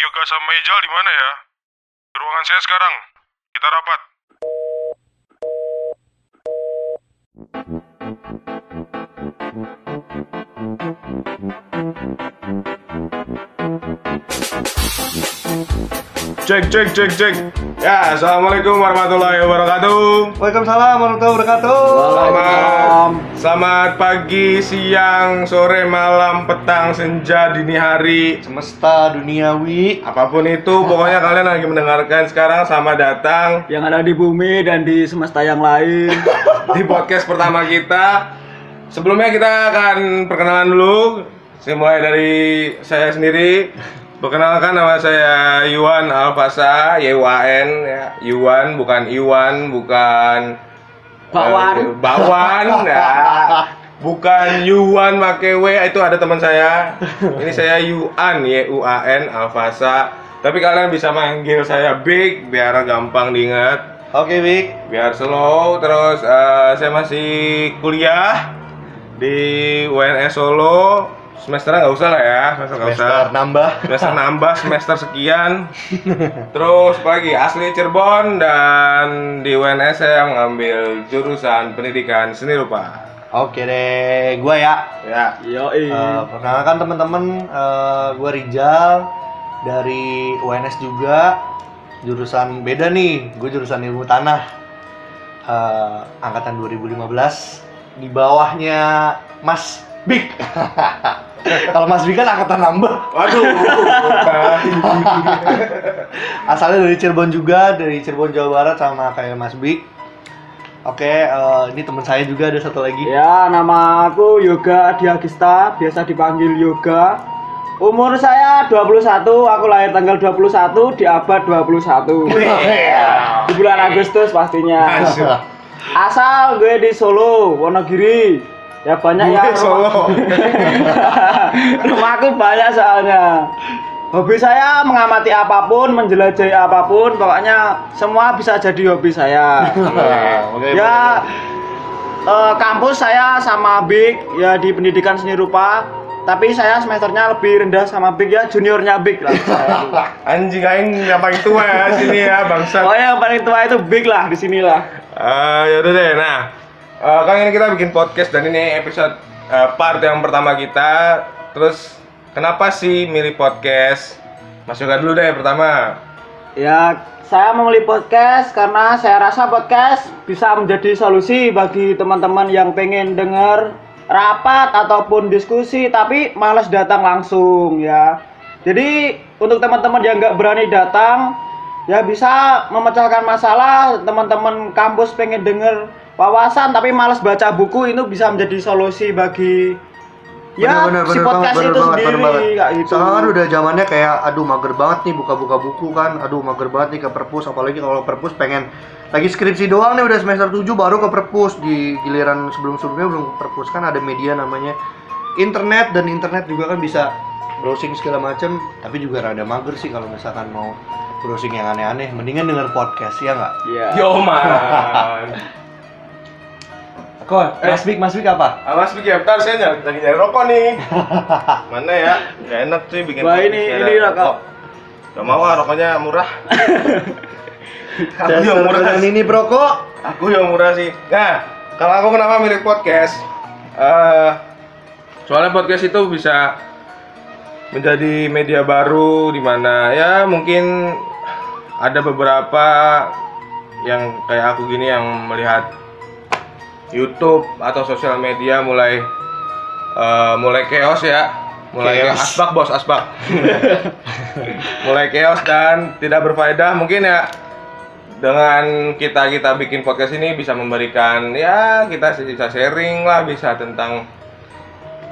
Yoga sama Ijal di mana ya? Ruangan saya sekarang. Kita rapat. Cek cek cek cek. Ya, assalamualaikum warahmatullahi wabarakatuh. Waalaikumsalam warahmatullahi wabarakatuh. Selamat, selamat pagi, siang, sore, malam, petang, senja, dini hari, Semesta duniawi. apa pun itu, pokoknya kalian lagi mendengarkan sekarang sama datang yang ada di bumi dan di semesta yang lain. di podcast pertama kita. Sebelumnya kita akan perkenalan dulu. Saya mulai dari saya sendiri. Perkenalkan nama saya Yuan Alfasa, Y-U-A-N ya. Yuan bukan Iwan, bukan Bakwan. Eh, Bakwan ya. Bukan Yuan make W itu ada teman saya. Ini saya Yuan Y U A N Alfasa. Tapi kalian bisa manggil saya Big biar gampang diingat. Oke, Bik. Biar slow terus eh, saya masih kuliah di UNS Solo. Semester nggak usah lah ya, semester nggak usah. Semester nambah. Semester nambah semester sekian. Terus lagi? Asli Cirebon dan di UNS saya mengambil jurusan pendidikan seni rupa. Oke deh, gua ya. Ya. Yoi. Eh, perkenalkan teman-teman, eh, gua Rijal dari UNS juga. Jurusan beda nih, gue jurusan ilmu tanah. Eh, angkatan 2015 di bawahnya Mas Bik. Kalau Mas Bik kan angkatan nambah. Waduh. Asalnya dari Cirebon juga, dari Cirebon Jawa Barat sama kayak Mas Bik. Oke, eh, ini teman saya juga ada satu lagi. Ya, nama aku Yoga Diagista, biasa dipanggil Yoga. Umur saya 21, aku lahir tanggal 21 di abad 21. di bulan Agustus pastinya. Asal gue di Solo, Wonogiri. Ya banyak ya. Gue Solo. Rumahku banyak soalnya. Hobi saya mengamati apa pun, menjelajahi apa pun, pokoknya semua bisa jadi hobi saya. Oke, ya eh, kampus saya sama Big ya di pendidikan seni rupa, tapi saya semesternya lebih rendah sama Big ya juniornya Big lah. Anjing aing yang paling tua ya sini ya bangsat. Pokoknya yang paling tua itu Big lah di sinilah. Eh, yaudah deh. Nah, eh, kan ini kita bikin podcast dan ini episode eh, part yang pertama kita. Terus kenapa sih milih podcast? Mas Yoga dulu deh pertama. Ya, saya memilih podcast karena saya rasa podcast bisa menjadi solusi bagi teman-teman yang pengen dengar rapat ataupun diskusi tapi males datang langsung ya. Jadi untuk teman-teman yang nggak berani datang ya bisa memecahkan masalah teman-teman kampus pengen denger wawasan tapi males baca buku itu bisa menjadi solusi bagi ya Bener, bener, si bener podcast banget, itu bener sendiri bener banget. kayak gitu. Soalnya kan udah zamannya kayak aduh mager banget nih buka-buka buku kan. Aduh mager banget nih ke perpus apalagi kalau perpus pengen lagi skripsi doang nih udah semester 7 baru ke perpus di giliran sebelum-sebelumnya belum ke perpus kan ada media namanya internet dan internet juga kan bisa browsing segala macem tapi juga rada mager sih kalau misalkan mau browsing yang aneh-aneh mendingan denger podcast ya nggak? Iya. Yo man. Kok Mas Bik Mas Bik apa? Awas bikin bentar saya nyari, lagi nyari rokok nih. Mana ya? Gak enak sih bikin Wah, ini- ya. ini rokok. Gak mau ah rokoknya murah. aku yang murah Dan sih. ini brokok Aku yang murah sih. Nah, kalau aku kenapa milih podcast? Eh, soalnya podcast itu bisa menjadi media baru di mana ya mungkin ada beberapa yang kayak aku gini yang melihat YouTube atau sosial media mulai eh, mulai chaos ya. Mulai Chaos. asbak bos asbak. mulai chaos dan tidak berfaedah mungkin ya dengan kita kita bikin podcast ini bisa memberikan ya kita bisa sharing lah bisa tentang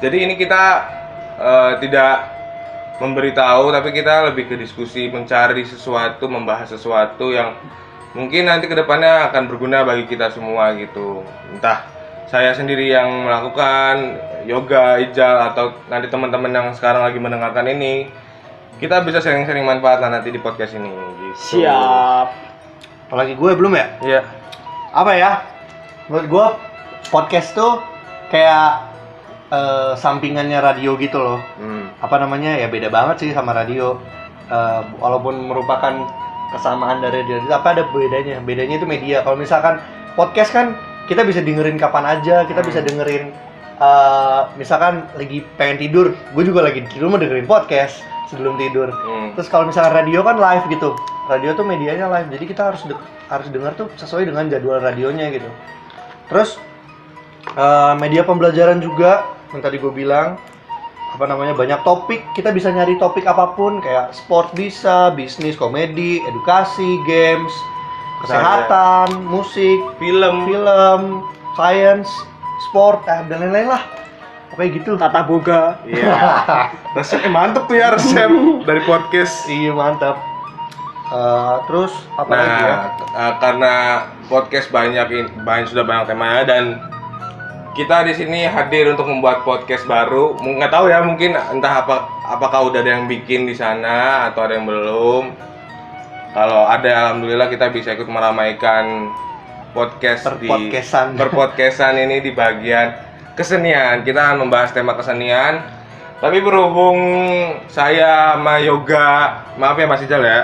jadi ini kita eh, tidak memberitahu tapi kita lebih ke diskusi mencari sesuatu membahas sesuatu yang mungkin nanti ke depannya akan berguna bagi kita semua gitu entah saya sendiri yang melakukan yoga ijal atau nanti teman-teman yang sekarang lagi mendengarkan ini kita bisa sharing-sharing manfaat lah nanti di podcast ini gitu Siap. apalagi gue belum ya? Iya. apa ya menurut gua podcast tuh kayak eh, sampingannya radio gitu loh Hmm. apa namanya ya beda banget sih sama radio eh, walaupun merupakan kesamaan dari radio apa ada bedanya. Bedanya itu media. Kalau misalkan podcast kan kita bisa dengerin kapan aja. Kita bisa dengerin eh, misalkan lagi pengen tidur. Gue juga lagi tidur mau dengerin podcast sebelum tidur. Hmm. terus kalau misalkan radio kan live gitu. Radio tuh medianya live. Jadi kita harus de- harus dengar tuh sesuai dengan jadwal radionya gitu. Terus eh, media pembelajaran juga yang tadi gue bilang apa namanya banyak topik kita bisa nyari topik apa pun kayak sport bisa bisnis komedi edukasi games kesehatan musik Film. film science sport eh, dan lain-lain lah pokoknya gitu Tata boga. Iya. Resepnya mantep tuh ya resep dari podcast. iya mantap Eh, terus apa lagi ya Nah, eh, karena podcast banyak banyak sudah banyak temanya dan kita di sini hadir untuk membuat podcast baru. Nggak tahu ya, mungkin entah apa apakah udah ada yang bikin di sana atau ada yang belum. Kalau ada, alhamdulillah kita bisa ikut meramaikan podcast di Perpodcastan. perpodcastan ini di bagian kesenian. Kita akan membahas tema kesenian. Tapi berhubung saya sama Yoga, maaf ya Mas Ijal ya.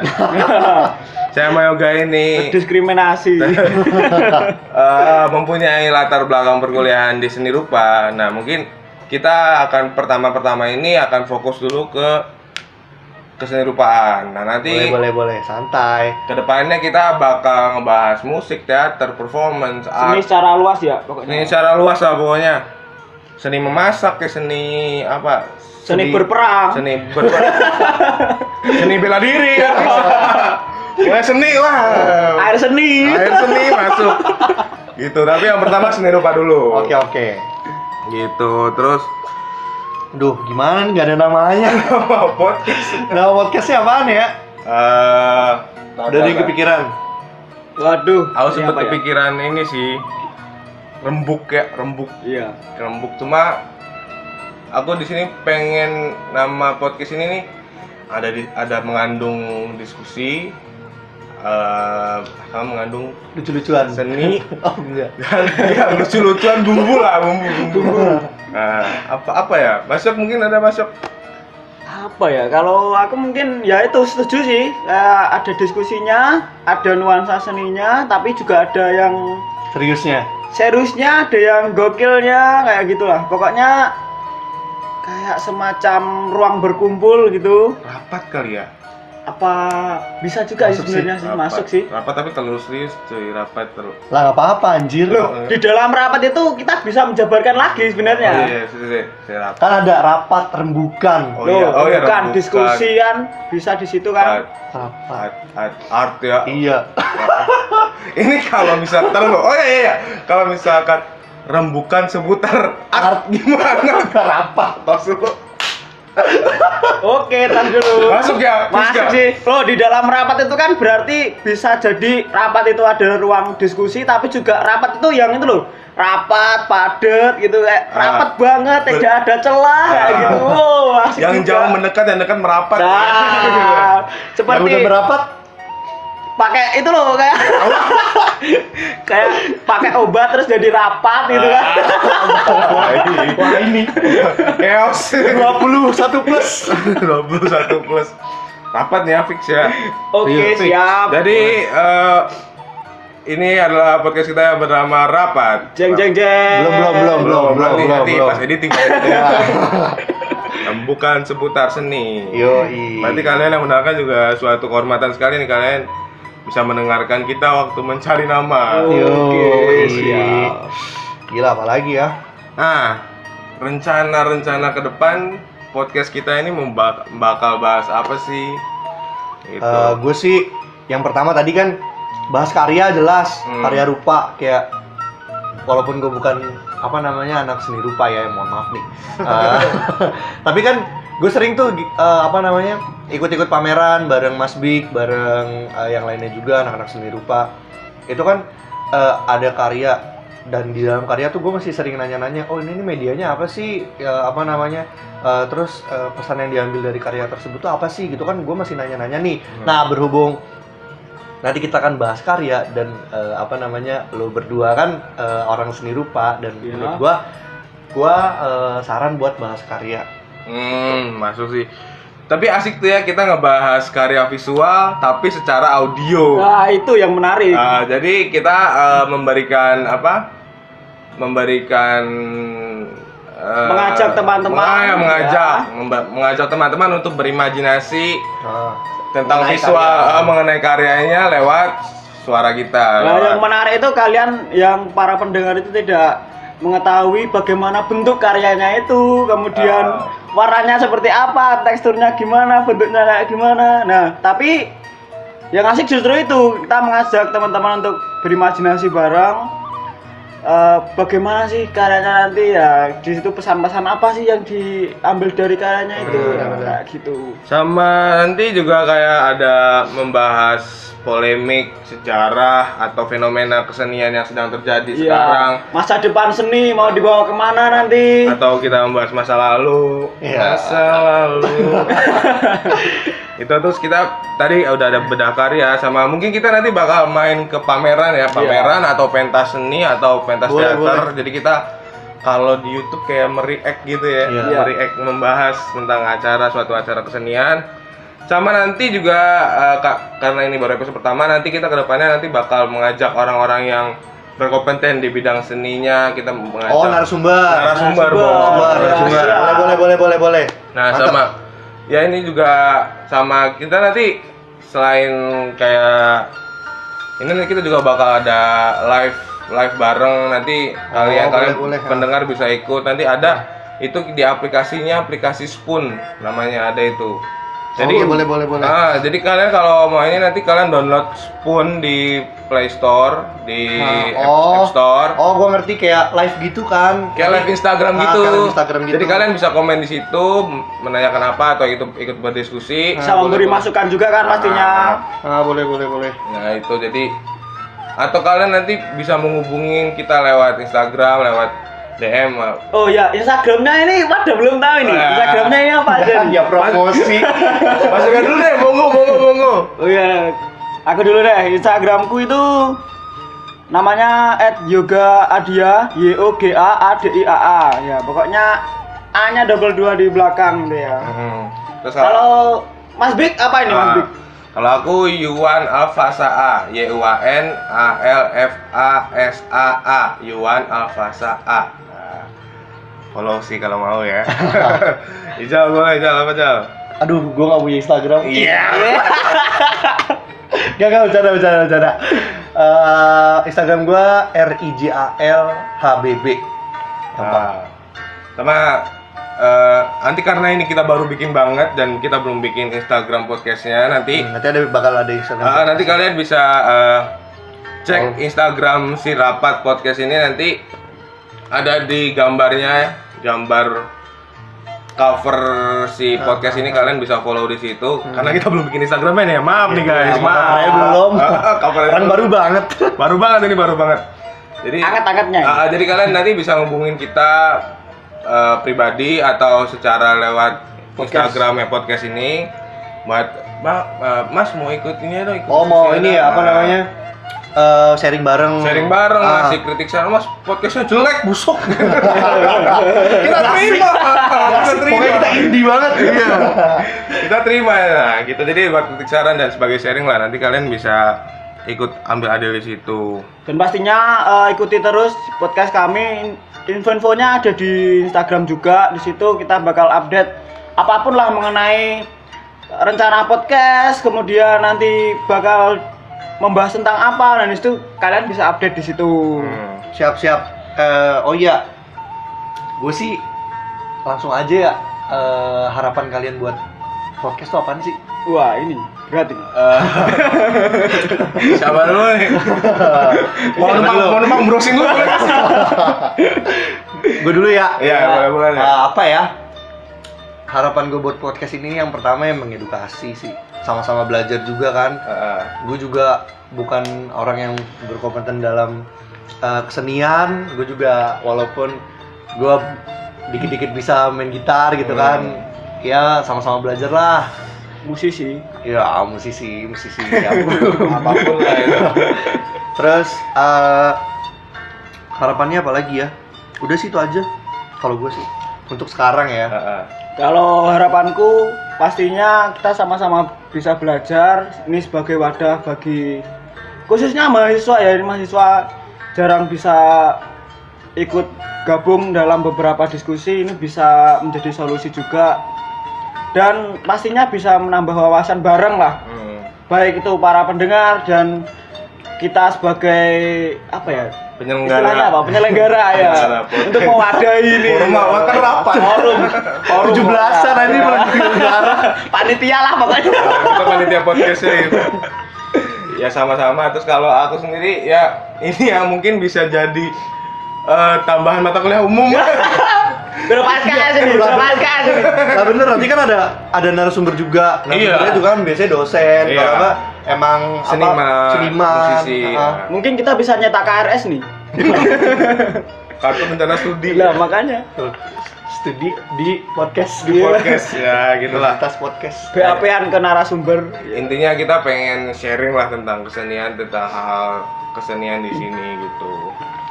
saya sama Yoga ini Diskriminasi. eh, mempunyai latar belakang perkuliahan di seni rupa. Nah, mungkin kita akan pertama-pertama ini akan fokus dulu ke keseni rupaan. Nah, nanti boleh boleh boleh santai ke depannya kita bakal ngebahas musik, teater, performance, Seni art. secara luas ya pokoknya. Ini secara luas lah pokoknya. Seni memasak ya seni apa? Seni berperang. Seni ber Seni bela diri kan. Ya seni lah. Air seni. Air seni masuk. Gitu. Tapi yang pertama seni rupa dulu. oke oke Gitu. Terus Duh, gimana nih gak ada namanya? podcast. Nama podcastnya apaan ya? Eh, Udah ada yang kepikiran? Waduh. Aku sempet ya? kepikiran ini sih. Rembuk ya, rembuk. Iya. Rembuk cuma aku di sini pengen nama podcast ini nih ada di ada mengandung diskusi eh sama mengandung Lucu-lucuan. seni Oh enggak. dan ya lucu-lucuan bumbu lah bumbu bumbu nah, apa apa ya masuk mungkin ada masuk Apa ya? Kalau aku mungkin ya itu setuju sih. Eh, ada diskusinya, ada nuansa seninya, tapi juga ada yang Seriusnya? seriusnya, ada yang gokilnya kayak gitulah. Pokoknya kayak semacam ruang berkumpul gitu. rapat kali ya Apa bisa juga Masuk sebenarnya sih, Rapat. masuk sih. rapat tapi terlalu serius cuy rapat terlalu Lah nggak apa-apa anjir. Loh, di dalam rapat itu kita bisa menjabarkan lagi sebenarnya. oh iya sih sih sih, rapat Kan ada rapat rembukan. Oh Loh, iya, oh iya, bukan rembukan. diskusi kan bisa di situ kan. Rapat. art, art, art ya Iya. ini kalau misalkan oh iya iya, iya. kalau misalkan rembukan seputar art gimana rapat. maksud lo Oke, tar dulu. masuk ya Masuk Fiska? sih. Loh, di dalam rapat itu kan berarti bisa jadi rapat itu ada ruang diskusi tapi juga rapat itu yang itu loh. Rapat, padet gitu kayak Ah. rapat banget, tidak ada celah kayak Ah. gitu. Wow, yang juga. jauh mendekat yang dekat merapat Nah, Yang seperti udah berapat pakai itu loh kayak kayak pakai obat terus jadi rapat gitu kan. wah ini wah ini chaos 21 plus. 21 plus rapat nih ya fix ya Oke, Iya, fix. siap. jadi eh, ini adalah podcast kita yang bernama rapat Jeng jeng jeng. Belum, belum, belum, belum, belum, nanti, belum, nanti belum. pas editing Ya. bukan seputar seni Yoi. Berarti kalian yang mendengarkan juga suatu kehormatan sekali nih kalian bisa mendengarkan kita waktu mencari nama. Oke, Yoi. siap. Gila apalagi ya? Nah, rencana-rencana ke depan podcast kita ini membak- bakal bahas apa sih? Itu. gue Eh, sih yang pertama tadi kan bahas karya jelas, Hmm. karya rupa kayak walaupun gue bukan apa namanya anak seni rupa ya, mohon maaf nih. Eh, tapi kan gue sering tuh eh, apa namanya ikut-ikut pameran bareng Mas Big, bareng eh, yang lainnya juga anak-anak seni rupa. Itu kan eh, ada karya dan di dalam karya tuh gue masih sering nanya-nanya, oh ini, ini medianya apa sih, Ya, apa namanya, Eh, terus eh, pesan yang diambil dari karya tersebut tuh apa sih gitu kan gue masih nanya-nanya nih. Hmm. Nah berhubung nanti kita akan bahas karya dan eh, apa namanya lo berdua kan eh, orang seni rupa dan Iya. menurut gua gua eh, saran buat bahas karya. Hmm, masuk sih. tapi asik tuh ya kita ngebahas karya visual tapi secara audio. Nah, itu yang menarik. Ah, jadi kita eh, memberikan apa? Memberikan eh, Mengajak teman-teman, mengajak, ya. mengajak, memba- mengajak teman-teman untuk berimajinasi Ah. tentang Mengenai visual karya. eh, mengenai karyanya lewat suara kita. Nah, lewat- yang menarik itu kalian yang para pendengar itu tidak mengetahui bagaimana bentuk karyanya itu, kemudian Ah. Warnanya seperti apa, teksturnya gimana, bentuknya kayak gimana. Nah, tapi yang asik justru itu kita mengajak teman-teman untuk berimajinasi bareng. Eh, bagaimana sih karyanya nanti ya di situ pesan-pesan apa sih yang diambil dari karyanya itu Hmm. kayak gitu Sama nanti juga kayak ada membahas polemik sejarah atau fenomena kesenian yang sedang terjadi Iya. sekarang. Masa depan seni mau dibawa ke mana nanti? Atau kita membahas masa lalu. Iya. masa lalu. Itu terus kita tadi udah ada bedah karya sama mungkin kita nanti bakal main ke pameran ya. Pameran atau pentas seni atau pentas Boleh, teater. jadi kita kalau di YouTube kayak mereact gitu ya. Iya. mereact membahas tentang acara suatu acara kesenian sama nanti juga eh, Kak, karena ini baru episode pertama nanti kita ke depannya nanti bakal mengajak orang-orang yang berkompeten di bidang seninya kita mengajak Oh, narasumber. narasumber, Narasumber. Narasumber. Boleh, boleh, boleh, boleh, boleh. Nah, Mantap. sama ya ini juga sama kita nanti selain kayak ini nanti kita juga bakal ada live live bareng nanti kalian boleh, kalian boleh. pendengar bisa ikut nanti ada itu di aplikasinya aplikasi Spoon namanya ada itu. Jadi Oke, boleh, boleh, boleh. Ah, jadi kalian kalau mau ini nanti kalian download Spoon di Play Store, di Ah, App, oh. App Store. Oh, gua ngerti kayak live gitu kan. Kayak live Instagram Ah, gitu. kayak Instagram gitu. Jadi kalian bisa komen di situ, menanyakan apa atau ikut ikut berdiskusi. bisa memberi masukan juga kan pastinya Ah, boleh, boleh, boleh. Nah itu jadi atau kalian nanti bisa menghubungin kita lewat Instagram, lewat DM. oh ya Instagramnya ini pada belum tahu ini Wah. Instagramnya ini apa nih? Ya promosi. Masukkan dulu deh, monggo, monggo, monggo. oh ya aku dulu deh Instagramku itu namanya @yoga adia y o g a a d i a a ya pokoknya a nya double dua di belakang gitu ya Hmm. Terus kalau Mas Big apa ini Mas Ah, Big kalau aku Yuan Alfasa A, Y U A N A L F A S A A, Yuan Alfasa A. Follow sih kalau mau ya. Ijal boleh, Ijal apa Jal? Aduh, gua nggak punya Instagram. Iya. Gak, gak, bercanda, bercanda, bercanda. Eh, Instagram gua R I J A L H B B. Gampang. Nah, sama eh, nanti karena ini kita baru bikin banget dan kita belum bikin Instagram podcastnya nanti Hmm, nanti ada bakal ada Instagram. ah, nanti kalian bisa eh, cek Oh. Instagram si rapat podcast ini nanti ada di gambarnya gambar cover si podcast ini kalian bisa follow di situ karena kita belum bikin Instagramnya nih ya maaf nih guys Ya, maaf makanya belum. Ah, ah, covernya Kan baru banget. baru banget ini baru banget jadi Anget-angetnya ini. Ah, jadi kalian nanti bisa ngubungin kita eh, pribadi atau secara lewat Podcast. Instagram ya podcast ini buat Ma- eh, Mas mau ikut ini ya dong ikut Oh, mau ini ada?" ya, apa namanya? Eh, sharing bareng. sharing bareng Ah. ngasih kritik saran Mas podcastnya jelek Busuk. kita terima kita terima Pokoknya kita indie banget. Iya. kita terima ya nah, gitu jadi buat kritik saran dan sebagai sharing lah nanti kalian bisa ikut ambil adil di situ Dan pastinya eh, ikuti terus podcast kami. Info-infonya ada di Instagram juga. Di situ kita bakal update apa pun lah mengenai rencana podcast. Kemudian nanti bakal membahas tentang apa. Dan itu kalian bisa update di situ. Hmm. Siap, siap. Eh, oh iya. Gue sih langsung aja ya eh, harapan kalian buat podcast tuh apaan sih? Wah ini berat ini. Eh, siapa dulu nih mau numpang mau numpang browsing dulu gue dulu ya. Iya, boleh, boleh, deh. Eh, apa ya? Harapan gue buat podcast ini yang pertama yang mengedukasi sih. Sama-sama belajar juga kan. Heeh. Gue juga bukan orang yang berkompeten dalam eh, kesenian. Gue juga walaupun gue dikit-dikit bisa main gitar gitu Hmm. kan. Ya sama-sama belajar lah. Musisi. Ya musisi, musisi. ya. apa pun lah itu Terus eh, harapannya apa lagi ya? Udah sih itu aja. Kalau gue sih untuk sekarang ya. Heeh. Kalau harapanku pastinya kita sama-sama bisa belajar. Ini sebagai wadah bagi khususnya mahasiswa ya ini mahasiswa jarang bisa ikut gabung dalam beberapa diskusi. Ini bisa menjadi solusi juga. Dan pastinya bisa menambah wawasan bareng lah. Hmm. baik itu para pendengar dan kita sebagai apa ya Penyelenggara. istilahnya apa penyelenggara ya untuk mewadahi ini Forum apa? Kan rapat. forum forum 17-an ini Ya. penyelenggara. panitia lah pokoknya kita panitia podcastnya gitu. ya sama-sama terus kalau aku sendiri ya ini ya mungkin bisa jadi eh, tambahan mata kuliah umum berpaskas ini berpaskas ini Nah bener nanti kan ada ada narasumber juga. Iya. Narasumbernya juga kan biasanya dosen, Iya. kalau enggak emang apa, Seniman, seniman, musisi, ah. ya. mungkin kita bisa nyetak KRS nih kartu rencana studi lah makanya studi di podcast di podcast ya gitulah Universitas podcast. BAP-an ke narasumber intinya kita pengen sharing lah tentang kesenian tentang hal kesenian di sini gitu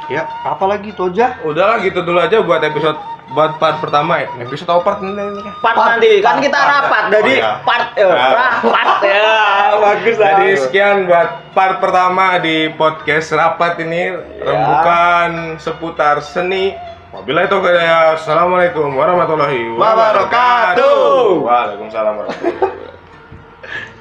Ya, apa lagi Toja? udahlah gitu dulu aja buat episode buat part pertama ya episode apa part ini ini? part, Part, nanti kan part, kita part. rapat Oh, jadi iya. part eh, Ah. rapat ya bagus lah Jadi sekian buat part pertama di podcast rapat ini rembukan seputar seni. Wabillahi taufiq ya. Assalamualaikum warahmatullahi wabarakatuh. Wabarakatuh. Waalaikumsalam warahmatullahi wabarakatuh.